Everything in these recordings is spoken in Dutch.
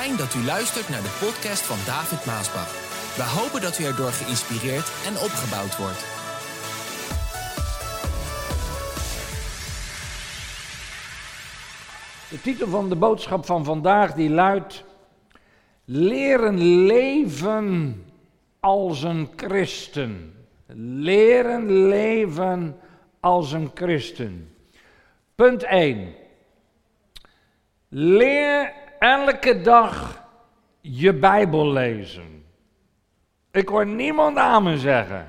Fijn dat u luistert naar de podcast van David Maasbach. We hopen dat u erdoor geïnspireerd en opgebouwd wordt. De titel van de boodschap van vandaag die luidt Leren leven als een christen. Leren leven als een christen. Punt 1. Leer elke dag je Bijbel lezen. Ik hoor niemand amen zeggen.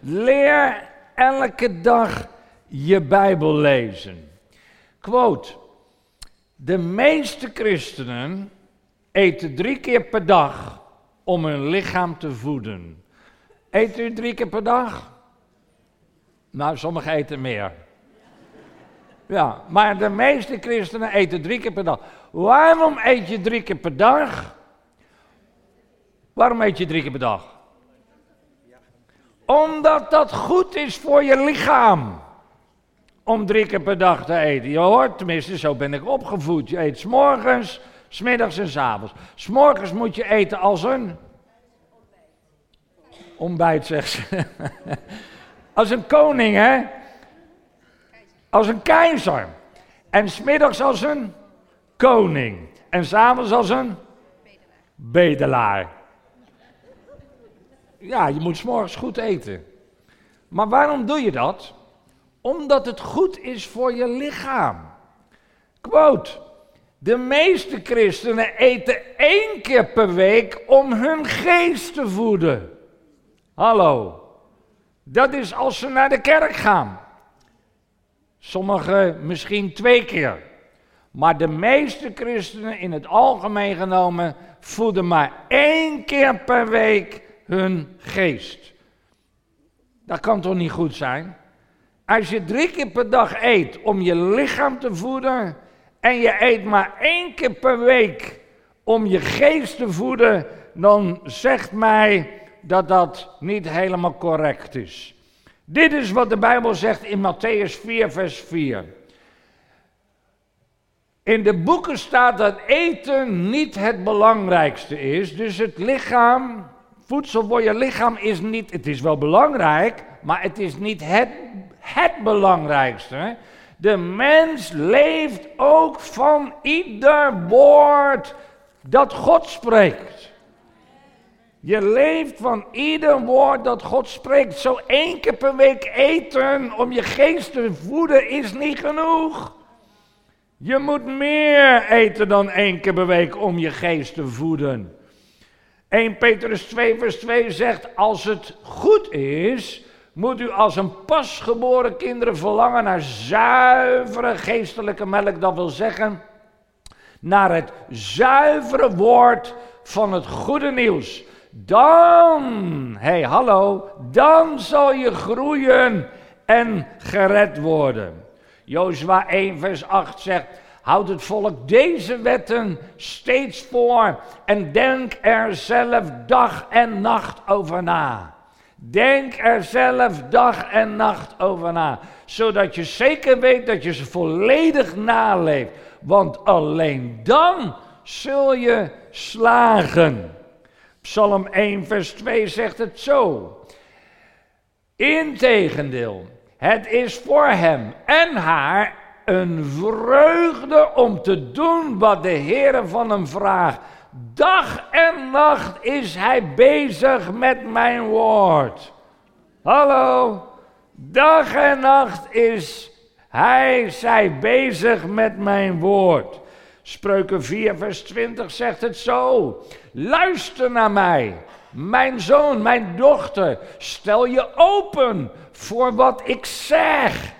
Leer elke dag je Bijbel lezen. Quote. De meeste christenen eten drie keer per dag om hun lichaam te voeden. Eet u drie keer per dag? Nou, sommigen eten meer. Ja, maar de meeste christenen eten drie keer per dag. Waarom eet je drie keer per dag? Waarom eet je drie keer per dag? Omdat dat goed is voor je lichaam. Om drie keer per dag te eten. Je hoort, tenminste, zo ben ik opgevoed. Je eet s'morgens, smiddags en s'avonds. S'morgens moet je eten als een. Ontbijt, zegt ze. als een koning, hè? Als een keizer. En smiddags als een koning. En s'avonds als een bedelaar. Ja, je moet s'morgens goed eten. Maar waarom doe je dat? Omdat het goed is voor je lichaam. Quote. De meeste christenen eten één keer per week om hun geest te voeden. Hallo. Dat is als ze naar de kerk gaan. Sommigen misschien twee keer. Maar de meeste christenen in het algemeen genomen voeden maar één keer per week hun geest. Dat kan toch niet goed zijn? Als je drie keer per dag eet om je lichaam te voeden en je eet maar één keer per week om je geest te voeden, dan zegt mij dat dat niet helemaal correct is. Dit is wat de Bijbel zegt in Matthäus 4, vers 4. In de boeken staat dat eten niet het belangrijkste is. Dus het lichaam, voedsel voor je lichaam is niet, het is wel belangrijk, maar het is niet het, het belangrijkste. De mens leeft ook van ieder woord dat God spreekt. Je leeft van ieder woord dat God spreekt. Zo één keer per week eten om je geest te voeden is niet genoeg. Je moet meer eten dan één keer per week om je geest te voeden. 1 Petrus 2 vers 2 zegt, als het goed is, moet u als een pasgeboren kinderen verlangen naar zuivere geestelijke melk. Dat wil zeggen, naar het zuivere woord van het goede nieuws. Dan, hey hallo, dan zal je groeien en gered worden. Jozua 1 vers 8 zegt, houd het volk deze wetten steeds voor en denk er zelf dag en nacht over na. Denk er zelf dag en nacht over na, zodat je zeker weet dat je ze volledig naleeft. Want alleen dan zul je slagen. Psalm 1, vers 2 zegt het zo. Integendeel, het is voor hem en haar een vreugde om te doen wat de Heer van hem vraagt. Dag en nacht is hij bezig met mijn woord. Hallo, dag en nacht is hij, zij bezig met mijn woord. Spreuken 4, vers 20 zegt het zo. Luister naar mij, mijn zoon, mijn dochter. Stel je open voor wat ik zeg.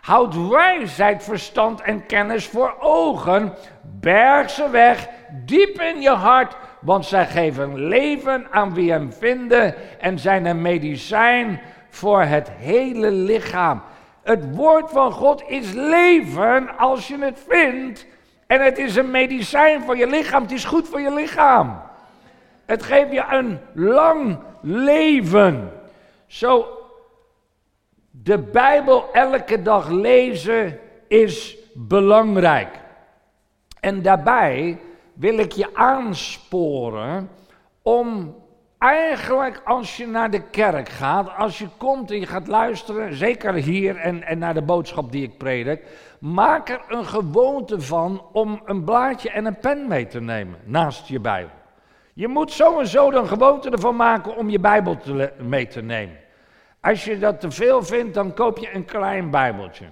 Houd wijsheid, verstand en kennis voor ogen. Berg ze weg, diep in je hart, want zij geven leven aan wie hem vinden en zijn een medicijn voor het hele lichaam. Het woord van God is leven als je het vindt. En het is een medicijn voor je lichaam. Het is goed voor je lichaam. Het geeft je een lang leven. Zo, de Bijbel elke dag lezen is belangrijk. En daarbij wil ik je aansporen om eigenlijk als je naar de kerk gaat, als je komt en je gaat luisteren, zeker hier en, en naar de boodschap die ik predik, maak er een gewoonte van om een blaadje en een pen mee te nemen naast je Bijbel. Je moet sowieso een gewoonte ervan maken om je Bijbel mee te nemen. Als je dat te veel vindt, dan koop je een klein Bijbeltje.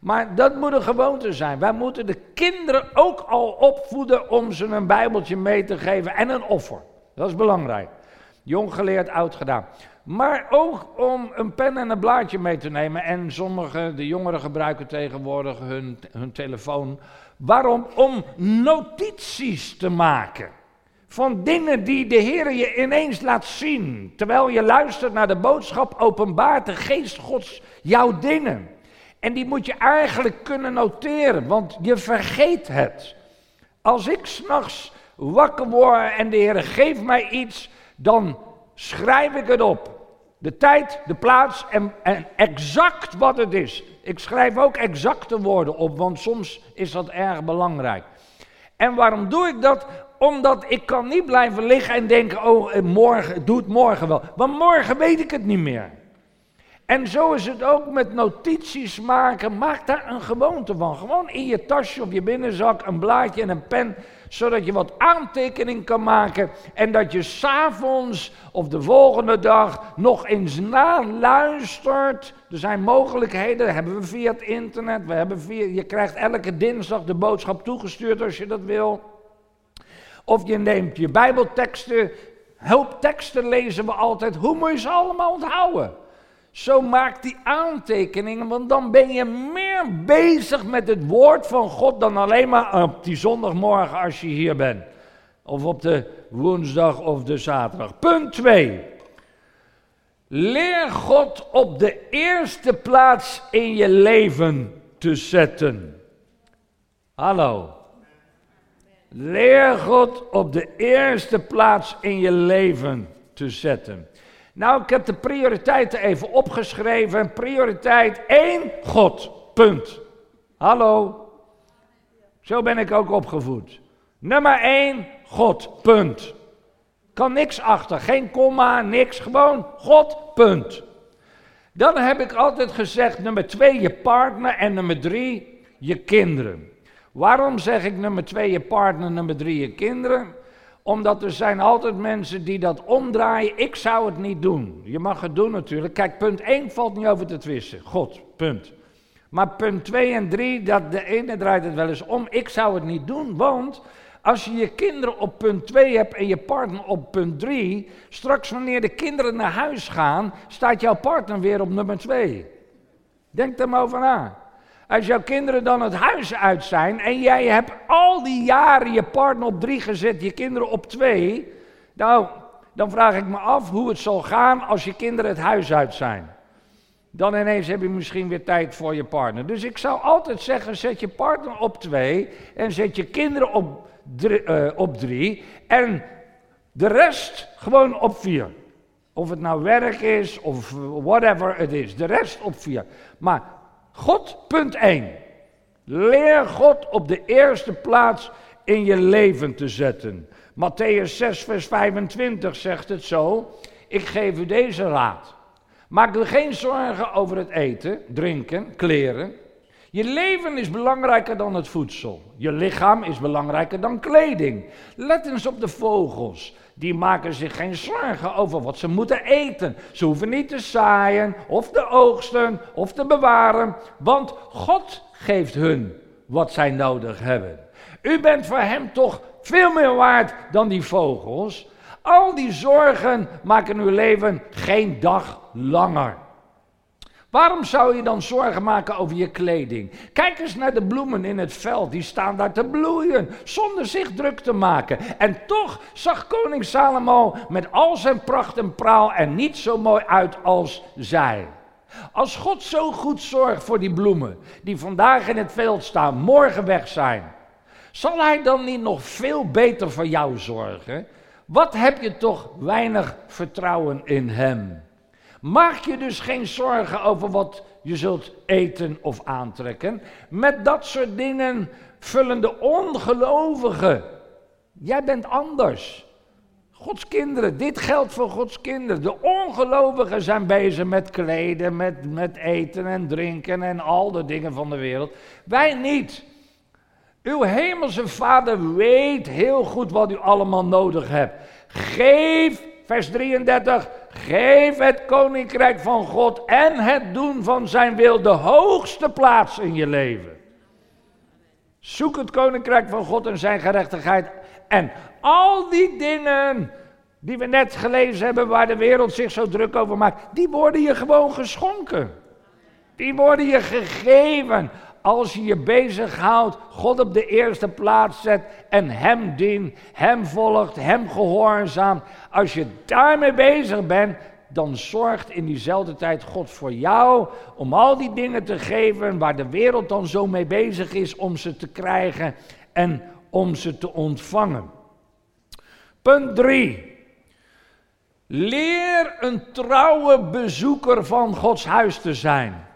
Maar dat moet een gewoonte zijn. Wij moeten de kinderen ook al opvoeden om ze een Bijbeltje mee te geven en een offer. Dat is belangrijk. Jong geleerd, oud gedaan. Maar ook om een pen en een blaadje mee te nemen. En sommige, de jongeren gebruiken tegenwoordig hun, hun telefoon. Waarom? Om notities te maken. Van dingen die de Heer je ineens laat zien. Terwijl je luistert naar de boodschap, openbaart de geest Gods jouw dingen. En die moet je eigenlijk kunnen noteren, want je vergeet het. Als ik s'nachts wakker word en de Heer geeft mij iets, dan schrijf ik het op. De tijd, de plaats en, en exact wat het is. Ik schrijf ook exacte woorden op, want soms is dat erg belangrijk. En waarom doe ik dat? Omdat ik kan niet blijven liggen en denken, oh, eh, morgen, doe het morgen wel. Want morgen weet ik het niet meer. En zo is het ook met notities maken. Maak daar een gewoonte van. Gewoon in je tasje of je binnenzak een blaadje en een pen. Zodat je wat aantekening kan maken. En dat je s'avonds of de volgende dag nog eens naluistert. Er zijn mogelijkheden. Dat hebben we via het internet. We hebben via, je krijgt elke dinsdag de boodschap toegestuurd als je dat wil. Of je neemt je Bijbelteksten. Hulpteksten lezen we altijd. Hoe moet je ze allemaal onthouden? Zo maak die aantekeningen, want dan ben je meer bezig met het woord van God dan alleen maar op die zondagmorgen als je hier bent. Of op de woensdag of de zaterdag. Punt 2. Leer God op de eerste plaats in je leven te zetten. Hallo. Leer God op de eerste plaats in je leven te zetten. Nou, ik heb de prioriteiten even opgeschreven. Prioriteit 1, God. Punt. Hallo. Zo ben ik ook opgevoed. Nummer 1, God. Punt. Kan niks achter. Geen komma, niks. Gewoon God. Punt. Dan heb ik altijd gezegd: nummer 2, je partner. En nummer 3, je kinderen. Waarom zeg ik nummer 2, je partner. Nummer 3, je kinderen? Omdat er zijn altijd mensen die dat omdraaien. Ik zou het niet doen. Je mag het doen natuurlijk. Kijk, punt 1 valt niet over te twisten. God, punt. Maar punt 2 en 3, dat de ene draait het wel eens om. Ik zou het niet doen, want als je je kinderen op punt 2 hebt en je partner op punt 3, straks wanneer de kinderen naar huis gaan, staat jouw partner weer op nummer 2. Denk er maar over na. Als jouw kinderen dan het huis uit zijn en jij hebt al die jaren je partner op drie gezet, je kinderen op twee. Nou, dan vraag ik me af hoe het zal gaan als je kinderen het huis uit zijn. Dan ineens heb je misschien weer tijd voor je partner. Dus ik zou altijd zeggen, zet je partner op twee en zet je kinderen op drie, uh, op drie en de rest gewoon op vier. Of het nou werk is of whatever het is, de rest op vier. Maar God, punt 1. Leer God op de eerste plaats in je leven te zetten. Matthäus 6, vers 25 zegt het zo. Ik geef u deze raad. Maak er geen zorgen over het eten, drinken, kleren. Je leven is belangrijker dan het voedsel. Je lichaam is belangrijker dan kleding. Let eens op de vogels die maken zich geen zorgen over wat ze moeten eten. Ze hoeven niet te zaaien, of te oogsten, of te bewaren, want God geeft hun wat zij nodig hebben. U bent voor hem toch veel meer waard dan die vogels. Al die zorgen maken uw leven geen dag langer. Waarom zou je dan zorgen maken over je kleding? Kijk eens naar de bloemen in het veld, die staan daar te bloeien, zonder zich druk te maken. En toch zag koning Salomo met al zijn pracht en praal er niet zo mooi uit als zij. Als God zo goed zorgt voor die bloemen, die vandaag in het veld staan, morgen weg zijn, zal Hij dan niet nog veel beter voor jou zorgen? Wat heb je toch weinig vertrouwen in Hem? Maak je dus geen zorgen over wat je zult eten of aantrekken. Met dat soort dingen vullen de ongelovigen Jij bent anders. Gods kinderen, dit geldt voor Gods kinderen. De ongelovigen zijn bezig met kleden, met, met eten en drinken en al de dingen van de wereld. Wij niet. Uw hemelse vader weet heel goed wat u allemaal nodig hebt. Geef, vers 33, geef het koninkrijk van God en het doen van zijn wil de hoogste plaats in je leven. Zoek het koninkrijk van God en zijn gerechtigheid. En al die dingen die we net gelezen hebben, waar de wereld zich zo druk over maakt, die worden je gewoon geschonken. Die worden je gegeven als je je bezighoudt, God op de eerste plaats zet en Hem dient, Hem volgt, Hem gehoorzaamt. Als je daarmee bezig bent, dan zorgt in diezelfde tijd God voor jou om al die dingen te geven waar de wereld dan zo mee bezig is om ze te krijgen en om ze te ontvangen. Punt 3. Leer een trouwe bezoeker van Gods huis te zijn.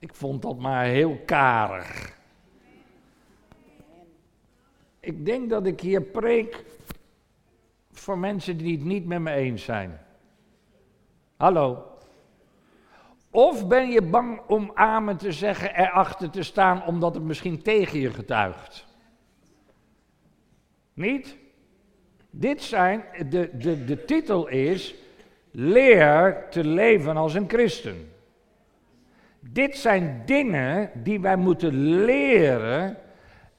Ik vond dat maar heel karig. Ik denk dat ik hier preek voor mensen die het niet met me eens zijn. Hallo. Of ben je bang om amen te zeggen, erachter te staan, omdat het misschien tegen je getuigt? Niet? Dit zijn, de, de, de titel is, leer te leven als een christen. Dit zijn dingen die wij moeten leren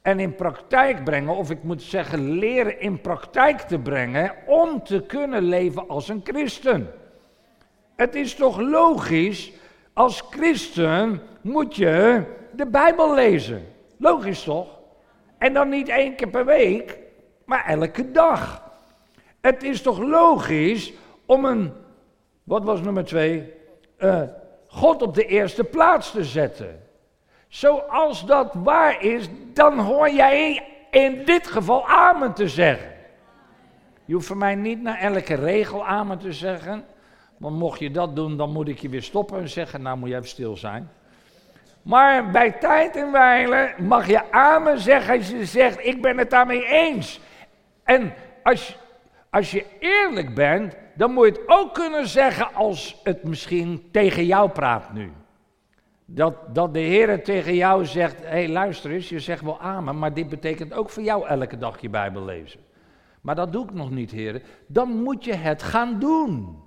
en in praktijk brengen, of ik moet zeggen leren in praktijk te brengen, om te kunnen leven als een christen. Het is toch logisch, als christen moet je de Bijbel lezen. Logisch toch? En dan niet één keer per week, maar elke dag. Het is toch logisch om een, wat was nummer twee? Uh, God op de eerste plaats te zetten. Zoals dat waar is, dan hoor jij in dit geval amen te zeggen. Je hoeft voor mij niet naar elke regel amen te zeggen. Want mocht je dat doen, dan moet ik je weer stoppen en zeggen, nou moet je even stil zijn. Maar bij tijd en wijle mag je amen zeggen als je zegt, ik ben het daarmee eens. En als, als je eerlijk bent, dan moet je het ook kunnen zeggen als het misschien tegen jou praat nu. Dat, dat de Heer tegen jou zegt, hé hey, luister eens, je zegt wel amen, maar dit betekent ook voor jou elke dag je Bijbel lezen. Maar dat doe ik nog niet, Heer. Dan moet je het gaan doen.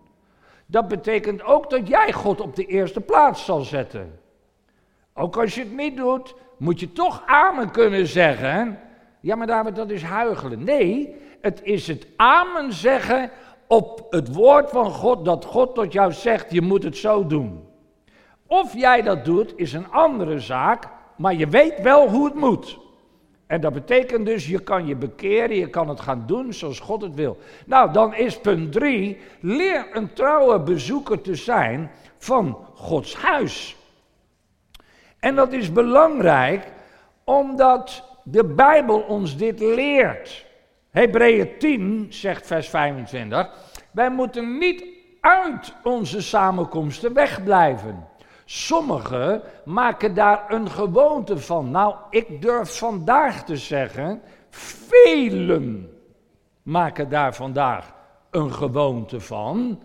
Dat betekent ook dat jij God op de eerste plaats zal zetten. Ook als je het niet doet, moet je toch amen kunnen zeggen. Ja, maar David, dat is huigelen. Nee, het is het amen zeggen op het woord van God, dat God tot jou zegt, je moet het zo doen. Of jij dat doet, is een andere zaak, maar je weet wel hoe het moet. En dat betekent dus, je kan je bekeren, je kan het gaan doen zoals God het wil. Nou, dan is punt 3, leer een trouwe bezoeker te zijn van Gods huis. En dat is belangrijk, omdat de Bijbel ons dit leert. Hebreeën 10 zegt vers 25, wij moeten niet uit onze samenkomsten wegblijven. Sommigen maken daar een gewoonte van. Nou, ik durf vandaag te zeggen, velen maken daar vandaag een gewoonte van.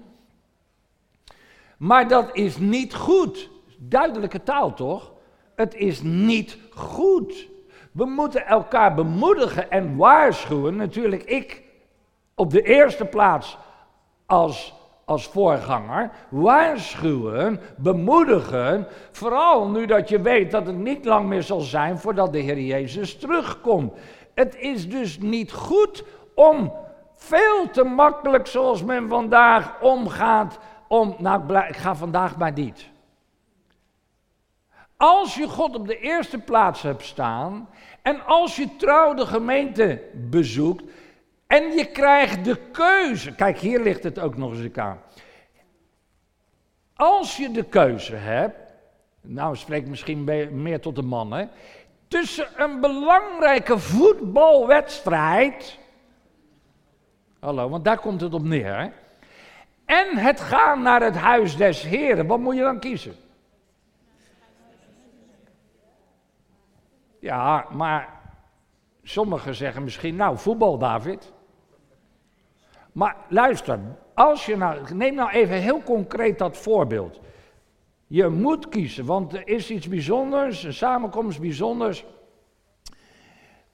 Maar dat is niet goed. Duidelijke taal toch? Het is niet goed. We moeten elkaar bemoedigen en waarschuwen. Natuurlijk, ik op de eerste plaats als, als voorganger. Waarschuwen, bemoedigen. Vooral nu dat je weet dat het niet lang meer zal zijn voordat de Heer Jezus terugkomt. Het is dus niet goed om veel te makkelijk, zoals men vandaag omgaat, om. Nou, ik ga vandaag maar niet. Als je God op de eerste plaats hebt staan en als je trouw de gemeente bezoekt en je krijgt de keuze, kijk hier ligt het ook nog eens aan. Als je de keuze hebt, nou spreek misschien meer tot de mannen, tussen een belangrijke voetbalwedstrijd, hallo, want daar komt het op neer, hè, en het gaan naar het huis des Heren, wat moet je dan kiezen? Ja, maar sommigen zeggen misschien, nou, voetbal, David. Maar luister, als je nou, neem nou even heel concreet dat voorbeeld. Je moet kiezen, want er is iets bijzonders, een samenkomst bijzonders.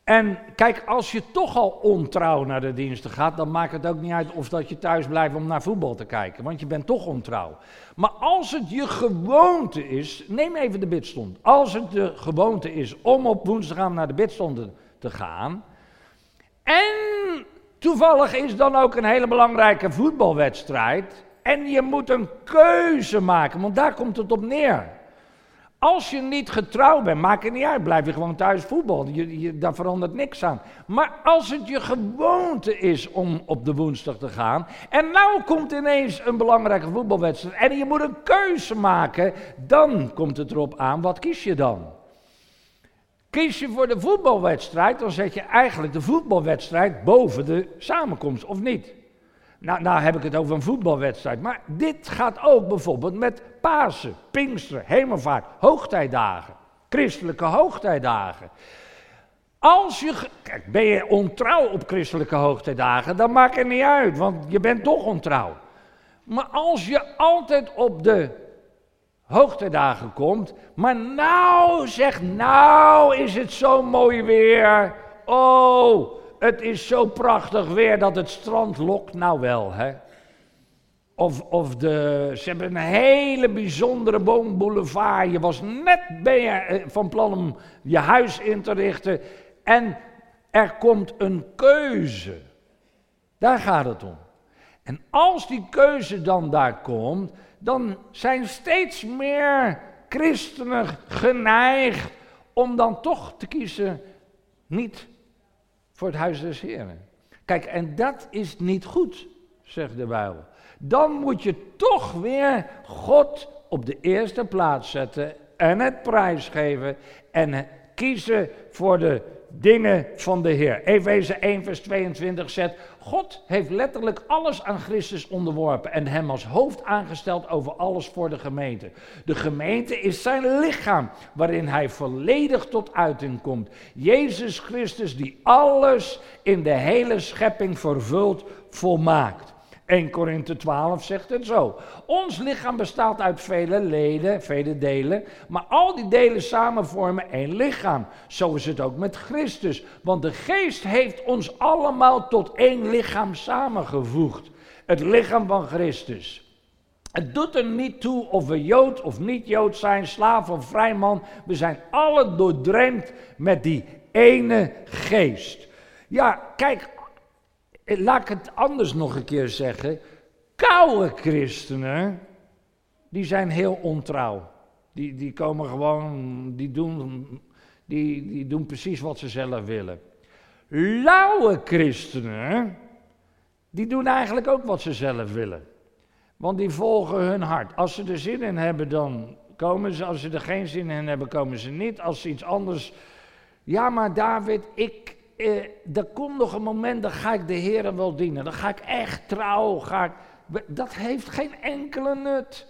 En kijk, als je toch al ontrouw naar de diensten gaat, dan maakt het ook niet uit of dat je thuis blijft om naar voetbal te kijken, want je bent toch ontrouw. Maar als het je gewoonte is, neem even de bidstond. Als het de gewoonte is om op woensdag naar de bidstonden te gaan, en toevallig is dan ook een hele belangrijke voetbalwedstrijd, en je moet een keuze maken, want daar komt het op neer. Als je niet getrouwd bent, maakt het niet uit, blijf je gewoon thuis voetbal. Je, je, daar verandert niks aan. Maar als het je gewoonte is om op de woensdag te gaan, en nou komt ineens een belangrijke voetbalwedstrijd en je moet een keuze maken, dan komt het erop aan, wat kies je dan? Kies je voor de voetbalwedstrijd, dan zet je eigenlijk de voetbalwedstrijd boven de samenkomst, of niet? Nou, nou heb ik het over een voetbalwedstrijd. Maar dit gaat ook bijvoorbeeld met Pasen, Pinksteren, Hemelvaart, hoogtijdagen. Christelijke hoogtijdagen. Als je, kijk, ben je ontrouw op christelijke hoogtijdagen, dan maakt het niet uit, want je bent toch ontrouw. Maar als je altijd op de hoogtijdagen komt, maar nou zeg, nou is het zo mooi weer. Oh, het is zo prachtig weer dat het strand lokt nou wel, hè. Of, of de, ze hebben een hele bijzondere boomboulevard. Je was net ben je eh, van plan om je huis in te richten. En er komt een keuze. Daar gaat het om. En als die keuze dan daar komt, dan zijn steeds meer christenen geneigd om dan toch te kiezen niet voor het huis des Heren. Kijk, en dat is niet goed, zegt de Bijbel. Dan moet je toch weer God op de eerste plaats zetten en het prijsgeven en kiezen voor de dingen van de Heer. Efeze 1, vers 22 zegt: God heeft letterlijk alles aan Christus onderworpen en hem als hoofd aangesteld over alles voor de gemeente. De gemeente is zijn lichaam waarin hij volledig tot uiting komt. Jezus Christus die alles in de hele schepping vervult, volmaakt. 1 Korinthe 12 zegt het zo. Ons lichaam bestaat uit vele leden, vele delen, maar al die delen samen vormen één lichaam. Zo is het ook met Christus, want de geest heeft ons allemaal tot één lichaam samengevoegd. Het lichaam van Christus. Het doet er niet toe of we Jood of niet Jood zijn, slaaf of vrijman. We zijn alle doordreemd met die ene geest. Ja, kijk, laat ik het anders nog een keer zeggen. Koude christenen, die zijn heel ontrouw. Die, die komen gewoon, die doen, die, die doen precies wat ze zelf willen. Lauwe christenen, die doen eigenlijk ook wat ze zelf willen. Want die volgen hun hart. Als ze er zin in hebben, dan komen ze. Als ze er geen zin in hebben, komen ze niet. Als ze iets anders. Ja, maar David, ik, eh, er komt nog een moment, dan ga ik de Heer wel dienen. Dan ga ik echt trouw. Ga ik, dat heeft geen enkele nut.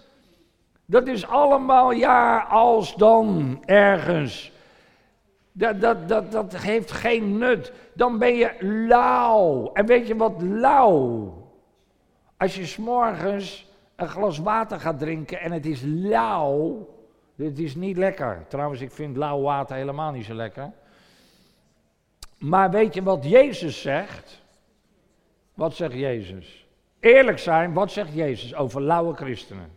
Dat is allemaal ja, als dan, ergens. Dat, dat, dat, dat heeft geen nut. Dan ben je lauw. En weet je wat lauw? Als je s'morgens een glas water gaat drinken en het is lauw. Dit is niet lekker. Trouwens, ik vind lauw water helemaal niet zo lekker. Maar weet je wat Jezus zegt? Wat zegt Jezus? Eerlijk zijn, wat zegt Jezus over lauwe christenen?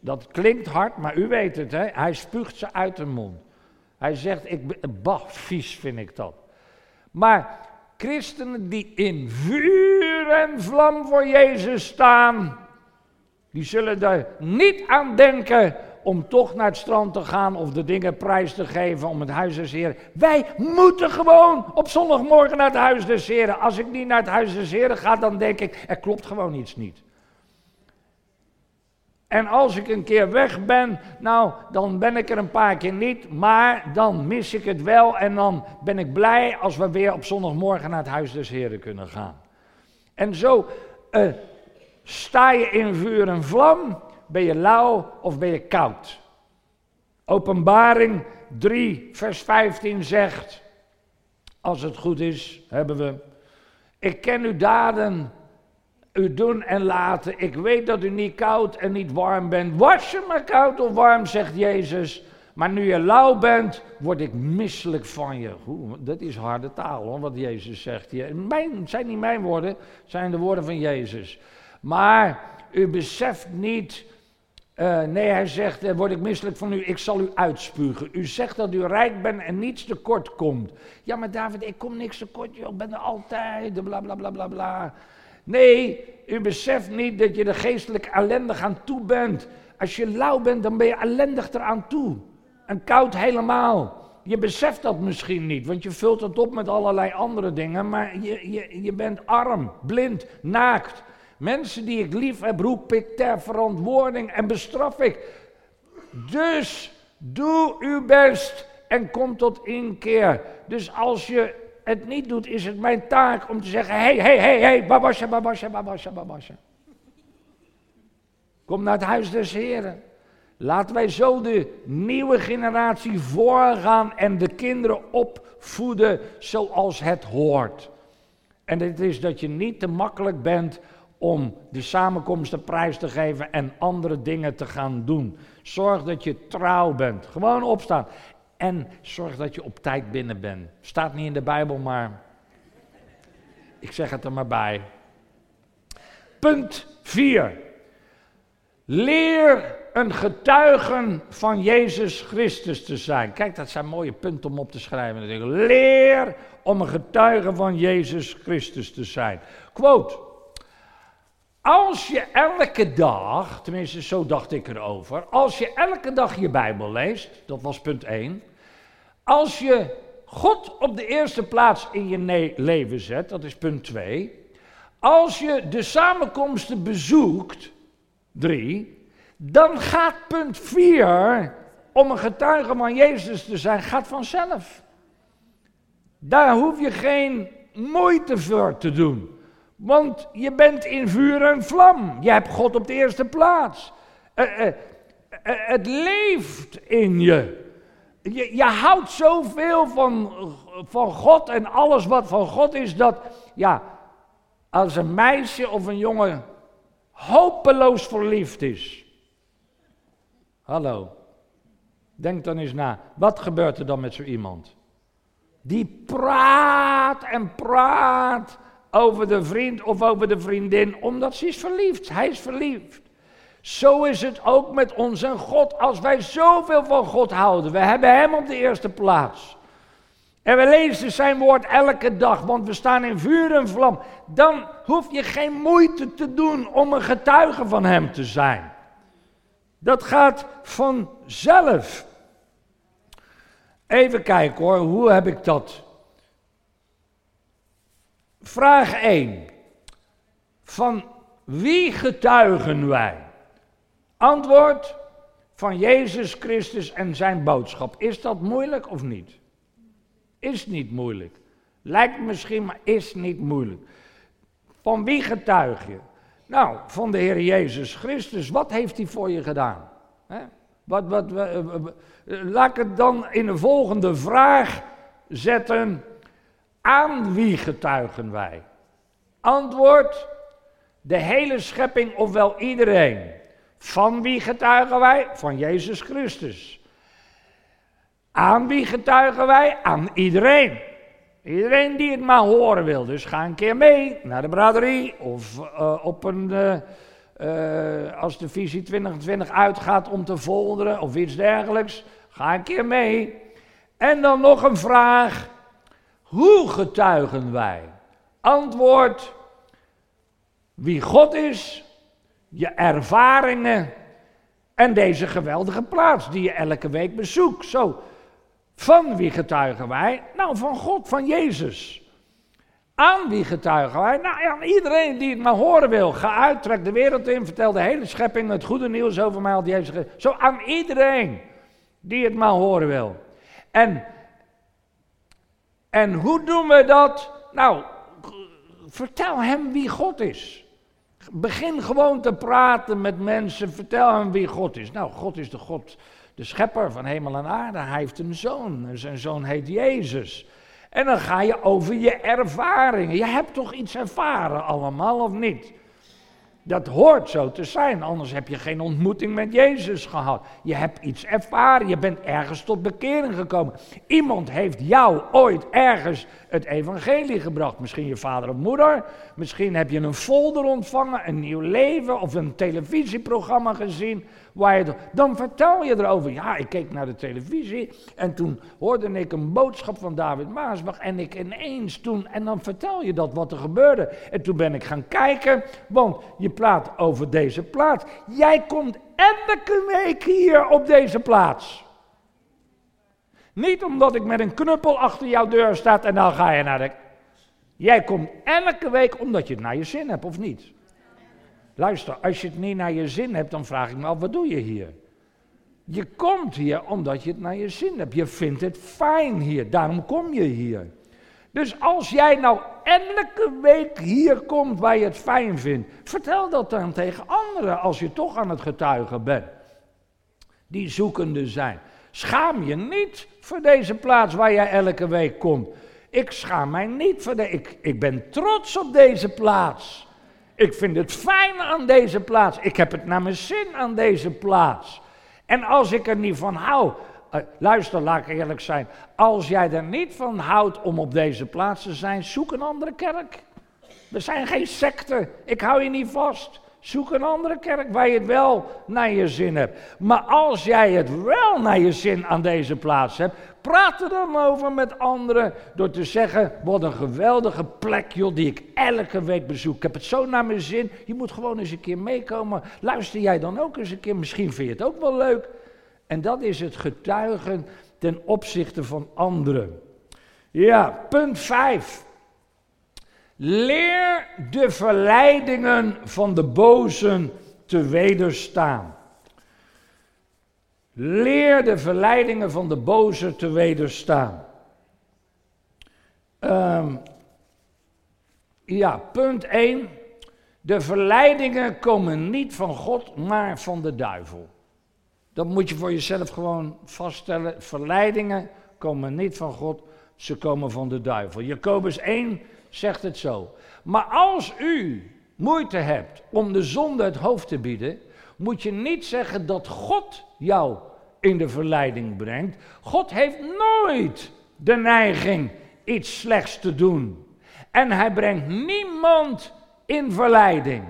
Dat klinkt hard, maar u weet het, hè? hij spuugt ze uit de mond. Hij zegt, ik, bah, vies vind ik dat. Maar christenen die in vuur en vlam voor Jezus staan, die zullen er niet aan denken om toch naar het strand te gaan of de dingen prijs te geven om het huis des Heren. Wij moeten gewoon op zondagmorgen naar het huis des Heren. Als ik niet naar het huis des Heren ga, dan denk ik, er klopt gewoon iets niet. En als ik een keer weg ben, nou, dan ben ik er een paar keer niet, maar dan mis ik het wel en dan ben ik blij als we weer op zondagmorgen naar het huis des Heren kunnen gaan. En zo uh, sta je in vuur en vlam ben je lauw of ben je koud? Openbaring 3, vers 15 zegt, als het goed is, hebben we, ik ken uw daden, uw doen en laten. Ik weet dat u niet koud en niet warm bent. Was je maar koud of warm, zegt Jezus. Maar nu je lauw bent, word ik misselijk van je. Dat is harde taal hoor, wat Jezus zegt hier. Mijn, zijn niet mijn woorden, zijn de woorden van Jezus. Maar u beseft niet uh, nee, hij zegt, uh, word ik misselijk van u, ik zal u uitspugen. U zegt dat u rijk bent en niets tekort komt. Ja, maar David, ik kom niks tekort, joh, ik ben er altijd, bla bla bla bla bla. Nee, u beseft niet dat je er geestelijk ellendig aan toe bent. Als je lauw bent, dan ben je ellendig eraan toe. En koud helemaal. Je beseft dat misschien niet, want je vult het op met allerlei andere dingen, maar je, je, je bent arm, blind, naakt. Mensen die ik lief heb, roep ik ter verantwoording en bestraf ik. Dus doe uw best en kom tot inkeer. Dus als je het niet doet, is het mijn taak om te zeggen: hé, hé, hé, hé, babasja, babasja, babasja, babasja. Kom naar het huis des Heren. Laten wij zo de nieuwe generatie voorgaan en de kinderen opvoeden zoals het hoort. En het is dat je niet te makkelijk bent om de samenkomsten prijs te geven en andere dingen te gaan doen. Zorg dat je trouw bent. Gewoon opstaan. En zorg dat je op tijd binnen bent. Staat niet in de Bijbel, maar ik zeg het er maar bij. Punt 4. Leer een getuigen van Jezus Christus te zijn. Kijk, dat zijn mooie punten om op te schrijven. Leer om een getuige van Jezus Christus te zijn. Quote. Als je elke dag, tenminste zo dacht ik erover, als je elke dag je Bijbel leest, dat was punt 1, als je God op de eerste plaats in je leven zet, dat is punt 2, als je de samenkomsten bezoekt, 3, dan gaat punt 4, om een getuige van Jezus te zijn, gaat vanzelf. Daar hoef je geen moeite voor te doen. Want je bent in vuur en vlam. Je hebt God op de eerste plaats. Uh, uh, uh, het leeft in je. je. Je houdt zoveel van, van God en alles wat van God is, dat ja, als een meisje of een jongen hopeloos verliefd is. Hallo, denk dan eens na, wat gebeurt er dan met zo iemand? Die praat en praat over de vriend of over de vriendin, omdat ze is verliefd. Hij is verliefd. Zo is het ook met ons en God. Als wij zoveel van God houden, we hebben Hem op de eerste plaats. En we lezen zijn woord elke dag, want we staan in vuur en vlam. Dan hoef je geen moeite te doen om een getuige van Hem te zijn. Dat gaat vanzelf. Even kijken hoor, hoe heb ik dat Vraag 1. Van wie getuigen wij? Antwoord van Jezus Christus en zijn boodschap. Is dat moeilijk of niet? Is niet moeilijk. Lijkt misschien, maar is niet moeilijk. Van wie getuig je? Nou, van de Heer Jezus Christus. Wat heeft hij voor je gedaan? Wat, wat, laat ik het dan in de volgende vraag zetten. Aan wie getuigen wij? Antwoord, de hele schepping of wel iedereen. Van wie getuigen wij? Van Jezus Christus. Aan wie getuigen wij? Aan iedereen. Iedereen die het maar horen wil. Dus ga een keer mee naar de braderie of uh, op een, uh, uh, als de visie 2020 uitgaat om te folderen of iets dergelijks. Ga een keer mee. En dan nog een vraag. Hoe getuigen wij? Antwoord, wie God is, je ervaringen en deze geweldige plaats die je elke week bezoekt. Zo, van wie getuigen wij? Nou, van God, van Jezus. Aan wie getuigen wij? Nou, aan iedereen die het maar horen wil. Ga uit, trek de wereld in, vertel de hele schepping het goede nieuws over mij. Al Jezus. Zo aan iedereen die het maar horen wil. En en hoe doen we dat? Nou, vertel hem wie God is. Begin gewoon te praten met mensen. Vertel hem wie God is. Nou, God is de God de schepper van hemel en aarde. Hij heeft een zoon en zijn zoon heet Jezus. En dan ga je over je ervaringen. Je hebt toch iets ervaren allemaal, of niet? Dat hoort zo te zijn, anders heb je geen ontmoeting met Jezus gehad. Je hebt iets ervaren, je bent ergens tot bekering gekomen. Iemand heeft jou ooit ergens het evangelie gebracht. Misschien je vader of moeder, misschien heb je een folder ontvangen, een nieuw leven of een televisieprogramma gezien. Dan vertel je erover. Ja, ik keek naar de televisie en toen hoorde ik een boodschap van David Maasbach en ik ineens toen, en dan vertel je dat wat er gebeurde. En toen ben ik gaan kijken, want je praat over deze plaats. Jij komt elke week hier op deze plaats. Niet omdat ik met een knuppel achter jouw deur sta en dan ga je naar de... Jij komt elke week omdat je het naar je zin hebt, of niet? Luister, als je het niet naar je zin hebt, dan vraag ik me af, wat doe je hier? Je komt hier omdat je het naar je zin hebt. Je vindt het fijn hier, daarom kom je hier. Dus als jij nou elke week hier komt waar je het fijn vindt, vertel dat dan tegen anderen als je toch aan het getuigen bent. Die zoekende zijn. Schaam je niet voor deze plaats waar jij elke week komt. Ik schaam mij niet voor de. Ik, ik ben trots op deze plaats. Ik vind het fijn aan deze plaats. Ik heb het naar mijn zin aan deze plaats. En als ik er niet van hou, uh, luister, laat ik eerlijk zijn. Als jij er niet van houdt om op deze plaats te zijn, zoek een andere kerk. We zijn geen secte. Ik hou je niet vast. Zoek een andere kerk waar je het wel naar je zin hebt. Maar als jij het wel naar je zin aan deze plaats hebt, praat er dan over met anderen door te zeggen: wat een geweldige plek, joh, die ik elke week bezoek. Ik heb het zo naar mijn zin. Je moet gewoon eens een keer meekomen. Luister jij dan ook eens een keer? Misschien vind je het ook wel leuk. En dat is het getuigen ten opzichte van anderen. Ja, punt 5. Leer de verleidingen van de bozen te wederstaan. Leer de verleidingen van de boze te wederstaan. Um, ja, punt 1. De verleidingen komen niet van God, maar van de duivel. Dat moet je voor jezelf gewoon vaststellen. Verleidingen komen niet van God, ze komen van de duivel. Jacobus 1 zegt het zo. Maar als u moeite hebt om de zonde het hoofd te bieden, moet je niet zeggen dat God jou in de verleiding brengt. God heeft nooit de neiging iets slechts te doen. En hij brengt niemand in verleiding,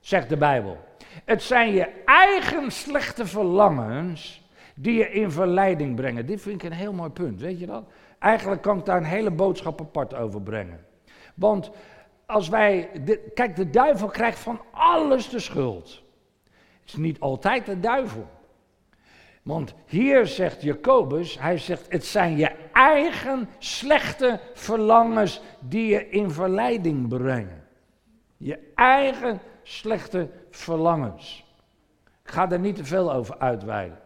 zegt de Bijbel. Het zijn je eigen slechte verlangens die je in verleiding brengen. Dit vind ik een heel mooi punt, weet je dat? Eigenlijk kan ik daar een hele boodschap apart over brengen. Want als wij. kijk, de duivel krijgt van alles de schuld. Het is niet altijd de duivel. Want hier zegt Jacobus, hij zegt, het zijn je eigen slechte verlangens die je in verleiding brengen. Je eigen slechte verlangens. Ik ga er niet te veel over uitweiden.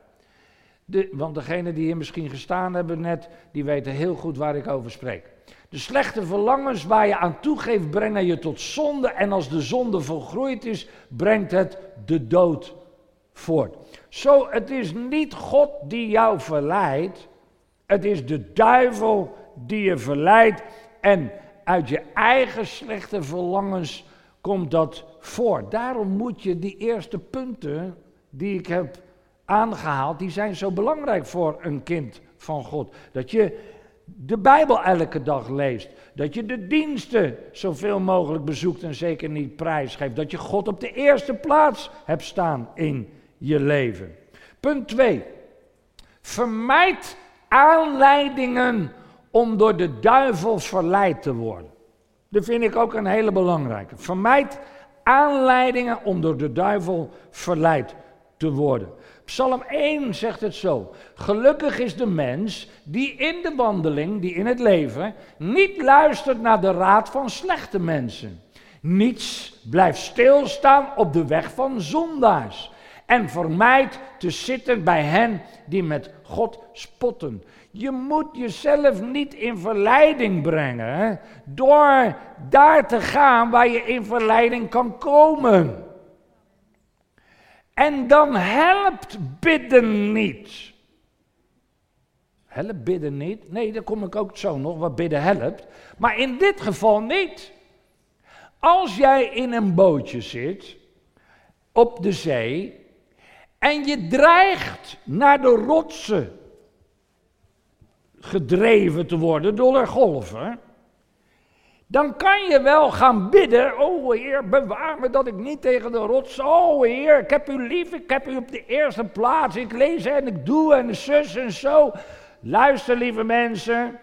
De, want degenen die hier misschien gestaan hebben net, die weten heel goed waar ik over spreek. De slechte verlangens waar je aan toegeeft, brengen je tot zonde. En als de zonde volgroeid is, brengt het de dood voort. Zo, het is niet God die jou verleidt. Het is de duivel die je verleidt. En uit je eigen slechte verlangens komt dat voort. Daarom moet je die eerste punten die ik heb aangehaald, die zijn zo belangrijk voor een kind van God. Dat je de Bijbel elke dag leest. Dat je de diensten zoveel mogelijk bezoekt en zeker niet prijsgeeft. Dat je God op de eerste plaats hebt staan in je leven. Punt 2. Vermijd aanleidingen om door de duivel verleid te worden. Dat vind ik ook een hele belangrijke. Vermijd aanleidingen om door de duivel verleid te worden. Psalm 1 zegt het zo. Gelukkig is de mens die in de wandeling, die in het leven, niet luistert naar de raad van slechte mensen. Niets blijft stilstaan op de weg van zondaars. En vermijdt te zitten bij hen die met God spotten. Je moet jezelf niet in verleiding brengen door daar te gaan waar je in verleiding kan komen. En dan helpt bidden niet. Helpt bidden niet? Nee, daar kom ik ook zo nog, wat bidden helpt. Maar in dit geval niet. Als jij in een bootje zit, op de zee, en je dreigt naar de rotsen gedreven te worden door de golven, dan kan je wel gaan bidden, oh Heer, bewaar me dat ik niet tegen de rots, oh Heer, ik heb u lief, ik heb u op de eerste plaats, ik lees en ik doe en zus en zo. Luister lieve mensen,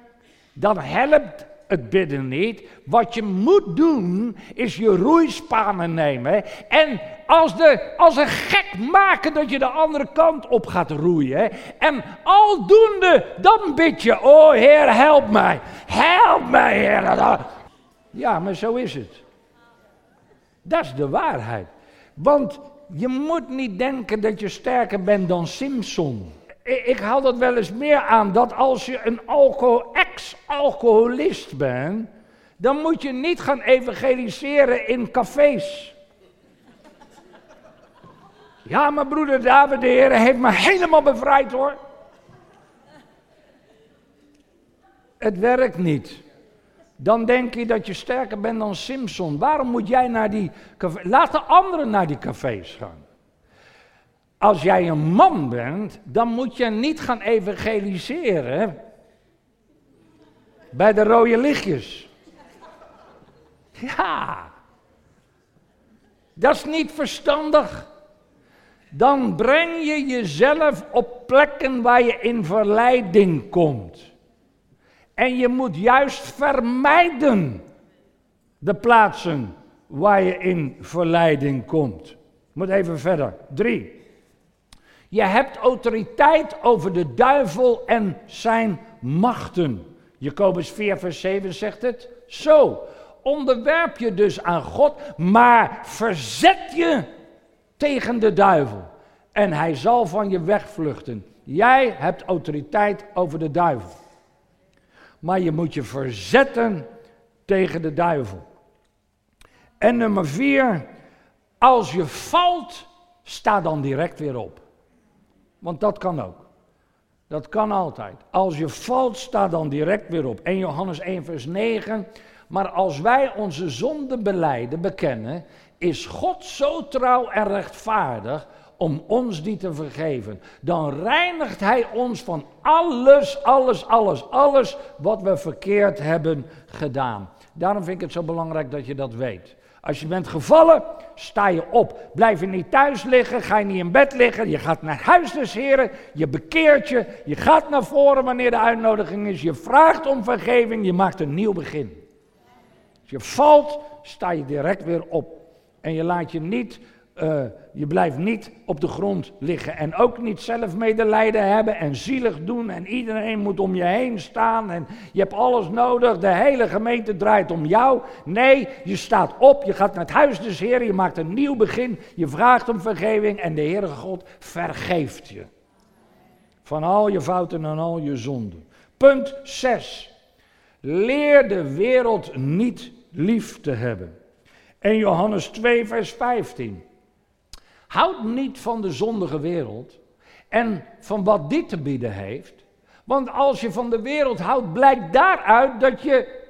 dan helpt het bidden niet. Wat je moet doen, is je roeispanen nemen. En als, de, als een gek maken dat je de andere kant op gaat roeien. En aldoende, dan bid je, oh Heer, help mij. Help mij, Heer. Ja, maar zo is het. Dat is de waarheid. Want je moet niet denken dat je sterker bent dan Simpson. Ik haal dat wel eens meer aan dat als je een ex-alcoholist bent, dan moet je niet gaan evangeliseren in cafés. Ja, mijn broeder David, de Heer heeft me helemaal bevrijd hoor. Het werkt niet. Dan denk je dat je sterker bent dan Simpson. Waarom moet jij naar die cafés? Laat de anderen naar die cafés gaan. Als jij een man bent, dan moet je niet gaan evangeliseren bij de rode lichtjes. Ja, dat is niet verstandig. Dan breng je jezelf op plekken waar je in verleiding komt. En je moet juist vermijden de plaatsen waar je in verleiding komt. Moet even verder. Drie. Je hebt autoriteit over de duivel en zijn machten. Jacobus 4, vers 7 zegt het. Zo, onderwerp je dus aan God, maar verzet je tegen de duivel. En hij zal van je wegvluchten. Jij hebt autoriteit over de duivel. Maar je moet je verzetten tegen de duivel. En nummer vier, als je valt, sta dan direct weer op. Want dat kan ook. Dat kan altijd. Als je valt, sta dan direct weer op. 1 Johannes 1, vers 9. Maar als wij onze zonde beleiden, bekennen, is God zo trouw en rechtvaardig om ons die te vergeven. Dan reinigt Hij ons van alles, alles, alles, alles wat we verkeerd hebben gedaan. Daarom vind ik het zo belangrijk dat je dat weet. Als je bent gevallen, sta je op. Blijf je niet thuis liggen, ga je niet in bed liggen. Je gaat naar huis des heren, je bekeert je. Je gaat naar voren wanneer de uitnodiging is. Je vraagt om vergeving, je maakt een nieuw begin. Als je valt, sta je direct weer op. En je laat je niet uh, je blijft niet op de grond liggen en ook niet zelf medelijden hebben en zielig doen en iedereen moet om je heen staan en je hebt alles nodig, de hele gemeente draait om jou. Nee, je staat op, je gaat naar het huis des Heer, je maakt een nieuw begin, je vraagt om vergeving en de Heere God vergeeft je. Van al je fouten en al je zonden. Punt 6. Leer de wereld niet lief te hebben. En Johannes 2, vers 15. Houd niet van de zondige wereld en van wat die te bieden heeft. Want als je van de wereld houdt, blijkt daaruit dat je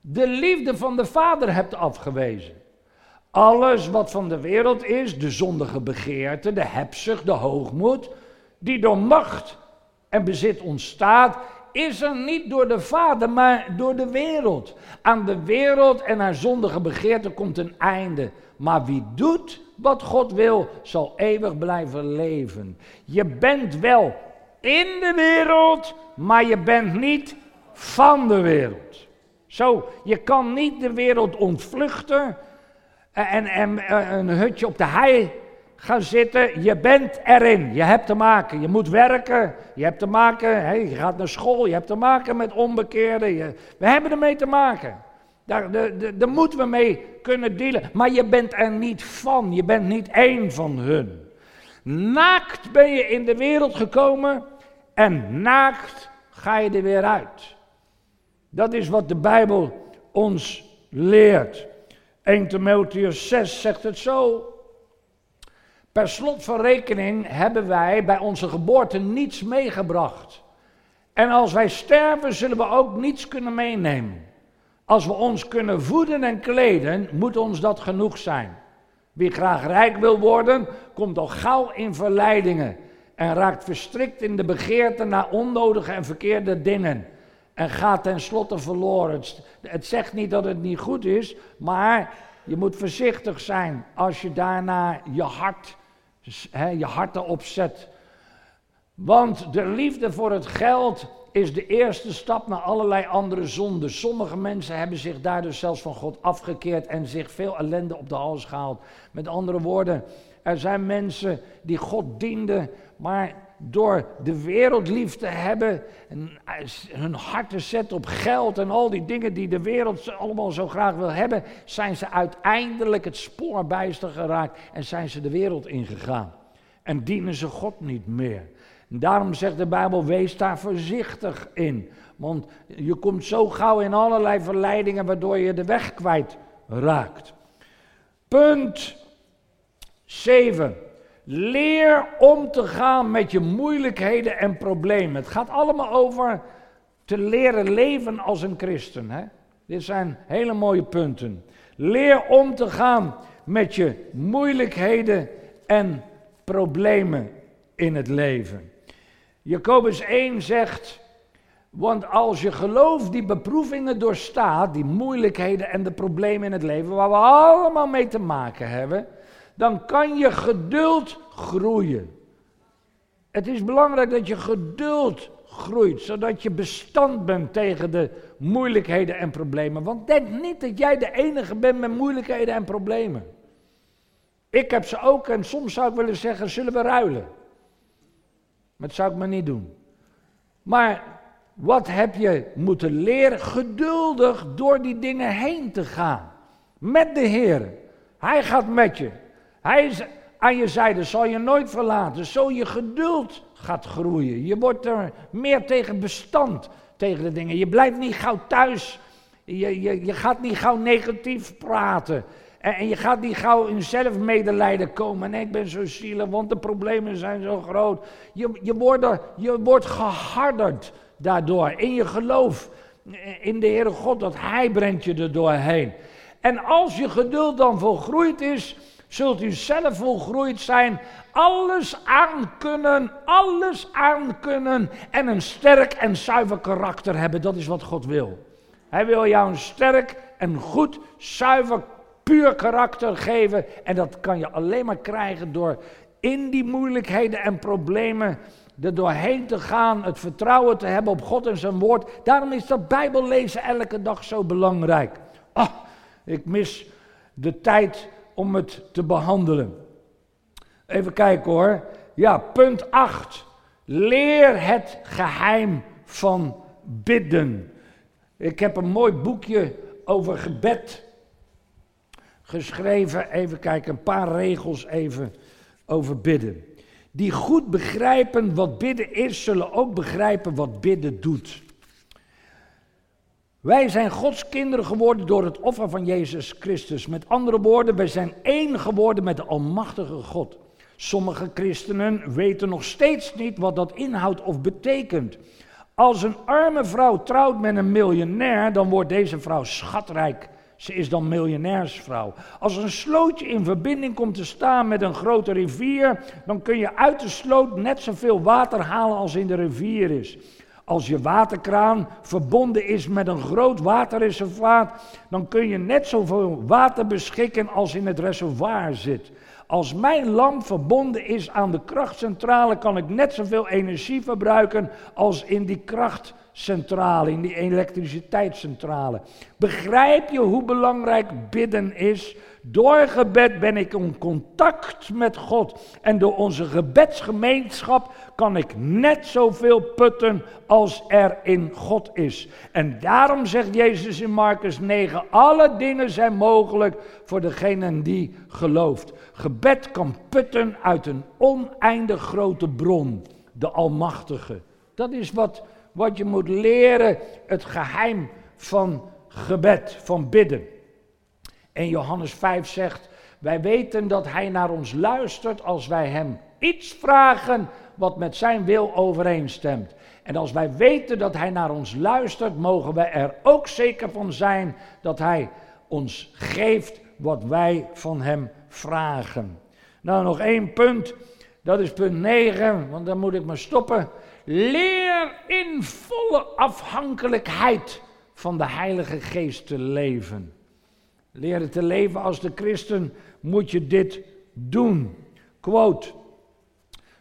de liefde van de Vader hebt afgewezen. Alles wat van de wereld is, de zondige begeerte, de hebzucht, de hoogmoed, die door macht en bezit ontstaat, is er niet door de Vader, maar door de wereld. Aan de wereld en haar zondige begeerte komt een einde. Maar wie doet wat God wil, zal eeuwig blijven leven. Je bent wel in de wereld, maar je bent niet van de wereld. Zo, je kan niet de wereld ontvluchten en, en, en een hutje op de hei gaan zitten. Je bent erin. Je hebt te maken. Je moet werken. Je hebt te maken. je gaat naar school. Je hebt te maken met onbekeerden. Je, we hebben ermee te maken. Daar, moeten we mee kunnen dealen. Maar je bent er niet van. Je bent niet één van hun. Naakt ben je in de wereld gekomen en naakt ga je er weer uit. Dat is wat de Bijbel ons leert. 1 Timotheus 6 zegt het zo. Per slot van rekening hebben wij bij onze geboorte niets meegebracht. En als wij sterven, zullen we ook niets kunnen meenemen. Als we ons kunnen voeden en kleden, moet ons dat genoeg zijn. Wie graag rijk wil worden, komt al gauw in verleidingen en raakt verstrikt in de begeerte naar onnodige en verkeerde dingen en gaat tenslotte verloren. Het, zegt niet dat het niet goed is, maar je moet voorzichtig zijn als je daarna je hart, hè, je hart erop zet. Want de liefde voor het geld is de eerste stap naar allerlei andere zonden. Sommige mensen hebben zich daar dus zelfs van God afgekeerd en zich veel ellende op de hals gehaald. Met andere woorden, er zijn mensen die God dienden, maar door de wereld lief te hebben en hun hart te zetten op geld en al die dingen die de wereld allemaal zo graag wil hebben, zijn ze uiteindelijk het spoor bijster geraakt en zijn ze de wereld ingegaan. En dienen ze God niet meer. Daarom zegt de Bijbel, wees daar voorzichtig in. Want je komt zo gauw in allerlei verleidingen waardoor je de weg kwijt raakt. Punt 7. Leer om te gaan met je moeilijkheden en problemen. Het gaat allemaal over te leren leven als een christen. Hè? Dit zijn hele mooie punten. Leer om te gaan met je moeilijkheden en problemen in het leven. Jacobus 1 zegt, want als je geloof die beproevingen doorstaat, die moeilijkheden en de problemen in het leven, waar we allemaal mee te maken hebben, dan kan je geduld groeien. Het is belangrijk dat je geduld groeit, zodat je bestand bent tegen de moeilijkheden en problemen. Want denk niet dat jij de enige bent met moeilijkheden en problemen. Ik heb ze ook en soms zou ik willen zeggen, zullen we ruilen? Dat zou ik maar niet doen. Maar wat heb je moeten leren? Geduldig door die dingen heen te gaan. Met de Heer. Hij gaat met je. Hij is aan je zijde, zal je nooit verlaten. Zo je geduld gaat groeien. Je wordt er meer tegen bestand tegen de dingen. Je blijft niet gauw thuis. Je, je, je gaat niet gauw negatief praten. En, je gaat niet gauw in zelfmedelijden komen. Nee, ik ben zo zielig, want de problemen zijn zo groot. Je, je, wordt, je wordt geharderd daardoor in je geloof in de Heere God, dat Hij brengt je er doorheen. En als je geduld dan volgroeid is, zult u zelf volgroeid zijn, alles aankunnen, alles aankunnen en een sterk en zuiver karakter hebben. Dat is wat God wil. Hij wil jou een sterk en goed, zuiver, puur karakter geven. En dat kan je alleen maar krijgen door in die moeilijkheden en problemen er doorheen te gaan, het vertrouwen te hebben op God en zijn woord. Daarom is dat Bijbellezen elke dag zo belangrijk. Ah, ik mis de tijd om het te behandelen. Even kijken hoor. Ja, punt 8. Leer het geheim van bidden. Ik heb een mooi boekje over gebed geschreven. Even kijken, een paar regels even over bidden. Die goed begrijpen wat bidden is, zullen ook begrijpen wat bidden doet. Wij zijn Gods kinderen geworden door het offer van Jezus Christus. Met andere woorden, wij zijn één geworden met de Almachtige God. Sommige christenen weten nog steeds niet wat dat inhoudt of betekent. Als een arme vrouw trouwt met een miljonair, dan wordt deze vrouw schatrijk. Ze is dan miljonairsvrouw. Als een slootje in verbinding komt te staan met een grote rivier, dan kun je uit de sloot net zoveel water halen als in de rivier is. Als je waterkraan verbonden is met een groot waterreservaat, dan kun je net zoveel water beschikken als in het reservoir zit. Als mijn lamp verbonden is aan de krachtcentrale, kan ik net zoveel energie verbruiken als in die krachtcentrale, in die elektriciteitscentrale. Begrijp je hoe belangrijk bidden is? Door gebed ben ik in contact met God. En door onze gebedsgemeenschap kan ik net zoveel putten als er in God is. En daarom zegt Jezus in Marcus 9: alle dingen zijn mogelijk voor degene die gelooft. Gebed kan putten uit een oneindig grote bron, de Almachtige. Dat is wat, wat je moet leren, het geheim van gebed, van bidden. En Johannes 5 zegt, wij weten dat Hij naar ons luistert als wij Hem iets vragen wat met zijn wil overeenstemt. En als wij weten dat hij naar ons luistert, mogen we er ook zeker van zijn dat hij ons geeft wat wij van hem vragen. Nou, nog één punt. Dat is punt 9, want dan moet ik maar stoppen. Leer in volle afhankelijkheid van de Heilige Geest te leven. Leren te leven als de christen moet je dit doen. Quote.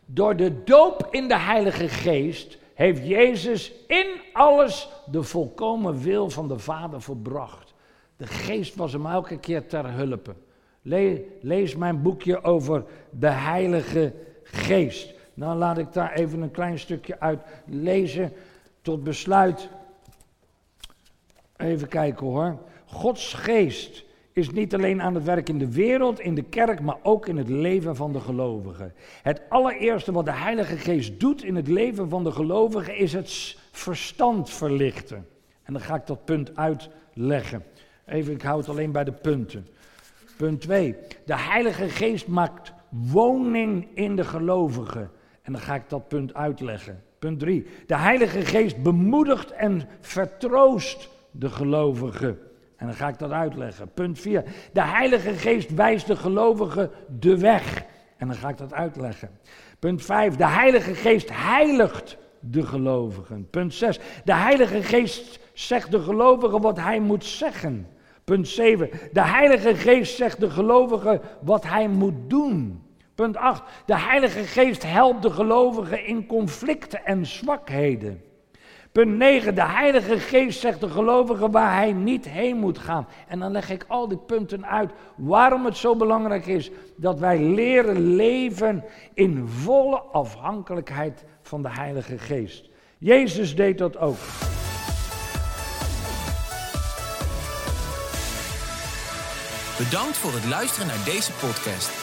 Door de doop in de Heilige Geest heeft Jezus in alles de volkomen wil van de Vader volbracht. De Geest was hem elke keer ter hulpe. lees mijn boekje over de Heilige Geest. Dan laat ik daar even een klein stukje uit lezen tot besluit. Even kijken hoor. Gods geest is niet alleen aan het werk in de wereld, in de kerk, maar ook in het leven van de gelovigen. Het allereerste wat de Heilige Geest doet in het leven van de gelovigen is het verstand verlichten. En dan ga ik dat punt uitleggen. Even, ik hou het alleen bij de punten. Punt 2. De Heilige Geest maakt woning in de gelovigen. En dan ga ik dat punt uitleggen. Punt 3. De Heilige Geest bemoedigt en vertroost de gelovigen. En dan ga ik dat uitleggen. Punt 4. De Heilige Geest wijst de gelovigen de weg. En dan ga ik dat uitleggen. Punt 5. De Heilige Geest heiligt de gelovigen. Punt 6. De Heilige Geest zegt de gelovigen wat hij moet zeggen. Punt 7. De Heilige Geest zegt de gelovigen wat hij moet doen. Punt 8. De Heilige Geest helpt de gelovigen in conflicten en zwakheden. Punt 9. De Heilige Geest zegt de gelovige waar hij niet heen moet gaan. En dan leg ik al die punten uit waarom het zo belangrijk is dat wij leren leven in volle afhankelijkheid van de Heilige Geest. Jezus deed dat ook. Bedankt voor het luisteren naar deze podcast.